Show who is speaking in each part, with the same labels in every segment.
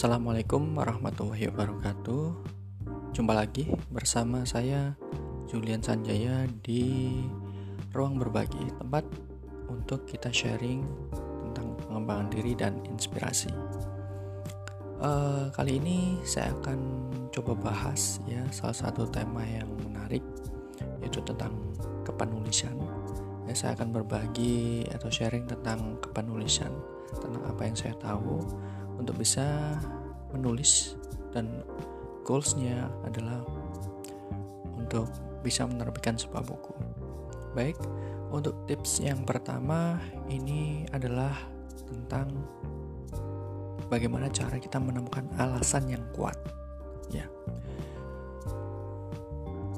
Speaker 1: Assalamualaikum warahmatullahi wabarakatuh. Jumpa lagi bersama saya Julian Sanjaya di Ruang Berbagi, tempat untuk kita sharing tentang pengembangan diri dan inspirasi. Uh, kali ini saya akan coba bahas ya salah satu tema yang menarik yaitu tentang kepenulisan. Ya, saya akan berbagi atau sharing tentang kepenulisan, tentang apa yang saya tahu untuk bisa menulis dan goalsnya adalah untuk bisa menerbitkan sebuah buku. Baik, untuk tips yang pertama ini adalah tentang bagaimana cara kita menemukan alasan yang kuat. Ya.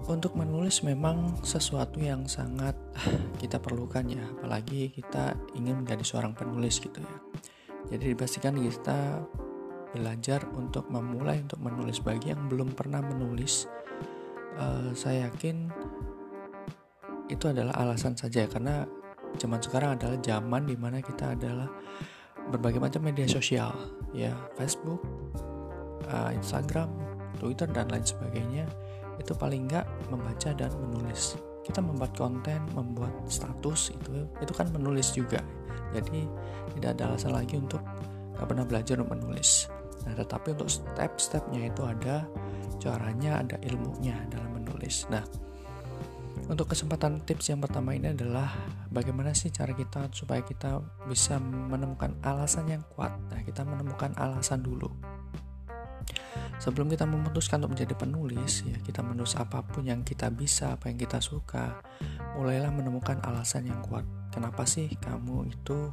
Speaker 1: Untuk menulis memang sesuatu yang sangat kita perlukan ya, apalagi kita ingin menjadi seorang penulis gitu ya. Jadi dipastikan kita belajar untuk memulai untuk menulis bagi yang belum pernah menulis. Uh, saya yakin itu adalah alasan saja karena zaman sekarang adalah zaman di mana kita adalah berbagai macam media sosial ya Facebook, uh, Instagram, Twitter dan lain sebagainya itu paling nggak membaca dan menulis kita membuat konten, membuat status itu itu kan menulis juga. Jadi tidak ada alasan lagi untuk nggak pernah belajar menulis. Nah, tetapi untuk step-stepnya itu ada caranya, ada ilmunya dalam menulis. Nah, untuk kesempatan tips yang pertama ini adalah bagaimana sih cara kita supaya kita bisa menemukan alasan yang kuat. Nah, kita menemukan alasan dulu sebelum kita memutuskan untuk menjadi penulis ya kita menulis apa pun yang kita bisa apa yang kita suka mulailah menemukan alasan yang kuat kenapa sih kamu itu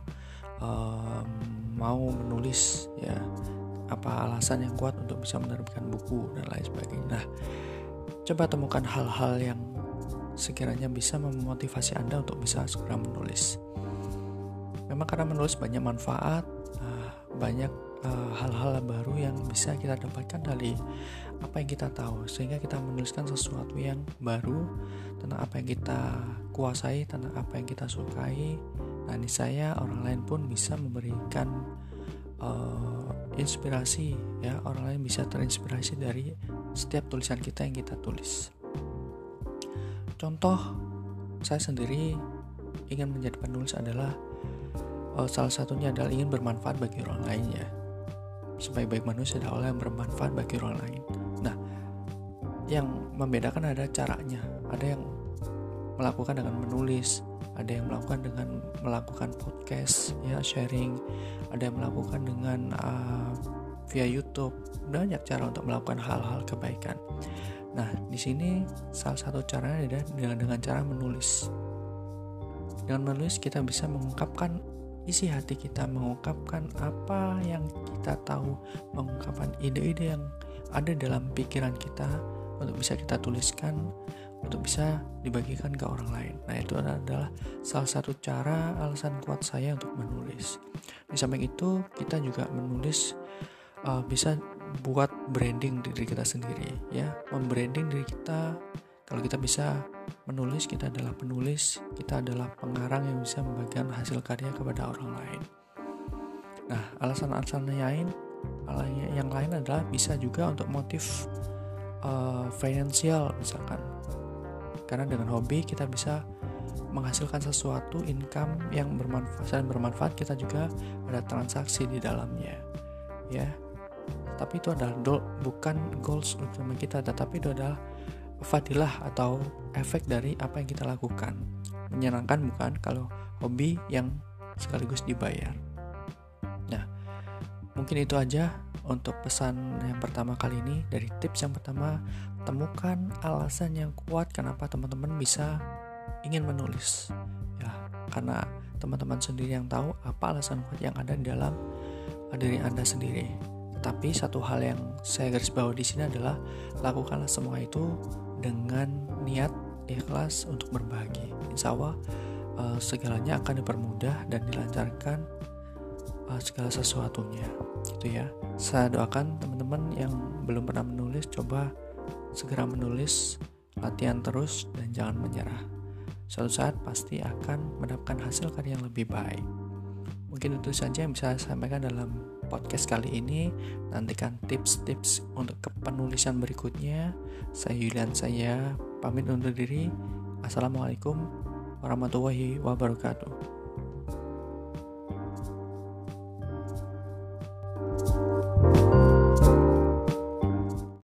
Speaker 1: um, mau menulis ya apa alasan yang kuat untuk bisa menerbitkan buku dan lain sebagainya? Nah coba temukan hal-hal yang sekiranya bisa memotivasi anda untuk bisa segera menulis. Memang karena menulis banyak manfaat uh, banyak Eh, hal-hal uh, baru yang bisa kita dapatkan dari apa yang kita tahu. Sehingga kita menuliskan sesuatu yang baru tentang apa yang kita kuasai tentang apa yang kita sukai. Nah ini saya orang lain pun bisa memberikan uh, inspirasi ya. Orang lain bisa terinspirasi dari setiap tulisan kita yang kita tulis. Contoh saya sendiri ingin menjadi penulis adalah uh, salah satunya adalah ingin bermanfaat bagi orang lain ya sebaik-baik manusia adalah yang bermanfaat bagi orang lain. Nah, yang membedakan ada caranya. Ada yang melakukan dengan menulis, ada yang melakukan dengan melakukan podcast, ya sharing, ada yang melakukan dengan uh, via YouTube. Banyak cara untuk melakukan hal-hal kebaikan. Nah, di sini salah satu caranya adalah dengan cara menulis. Dengan menulis kita bisa mengungkapkan isi hati kita mengungkapkan apa yang kita tahu, mengungkapkan ide-ide yang ada dalam pikiran kita untuk bisa kita tuliskan, untuk bisa dibagikan ke orang lain. Nah, itu adalah salah satu cara alasan kuat saya untuk menulis. Di samping itu, kita juga menulis uh, bisa buat branding diri kita sendiri, ya, membranding diri kita kalau kita bisa menulis, kita adalah penulis, kita adalah pengarang yang bisa membagikan hasil karya kepada orang lain. Nah, alasan-alasan lain, yang lain adalah bisa juga untuk motif uh, finansial misalkan. Karena dengan hobi kita bisa menghasilkan sesuatu income yang bermanfaat dan bermanfaat kita juga ada transaksi di dalamnya. Ya. Tapi itu adalah bukan goals utama kita, tetapi itu adalah fadilah atau efek dari apa yang kita lakukan. Menyenangkan bukan kalau hobi yang sekaligus dibayar. Nah, mungkin itu aja untuk pesan yang pertama kali ini dari tips yang pertama temukan alasan yang kuat kenapa teman-teman bisa ingin menulis ya karena teman-teman sendiri yang tahu apa alasan kuat yang ada di dalam diri anda sendiri tapi satu hal yang saya garis bawah di sini adalah lakukanlah semua itu dengan niat ikhlas untuk berbagi. Insya Allah uh, segalanya akan dipermudah dan dilancarkan uh, segala sesuatunya. Itu ya. Saya doakan teman-teman yang belum pernah menulis coba segera menulis, latihan terus dan jangan menyerah. Suatu saat pasti akan mendapatkan hasil karya yang lebih baik. Mungkin itu saja yang bisa saya sampaikan dalam podcast kali ini. Nantikan tips-tips untuk kepenulisan berikutnya. Saya Yulian saya pamit undur diri. Assalamualaikum warahmatullahi wabarakatuh.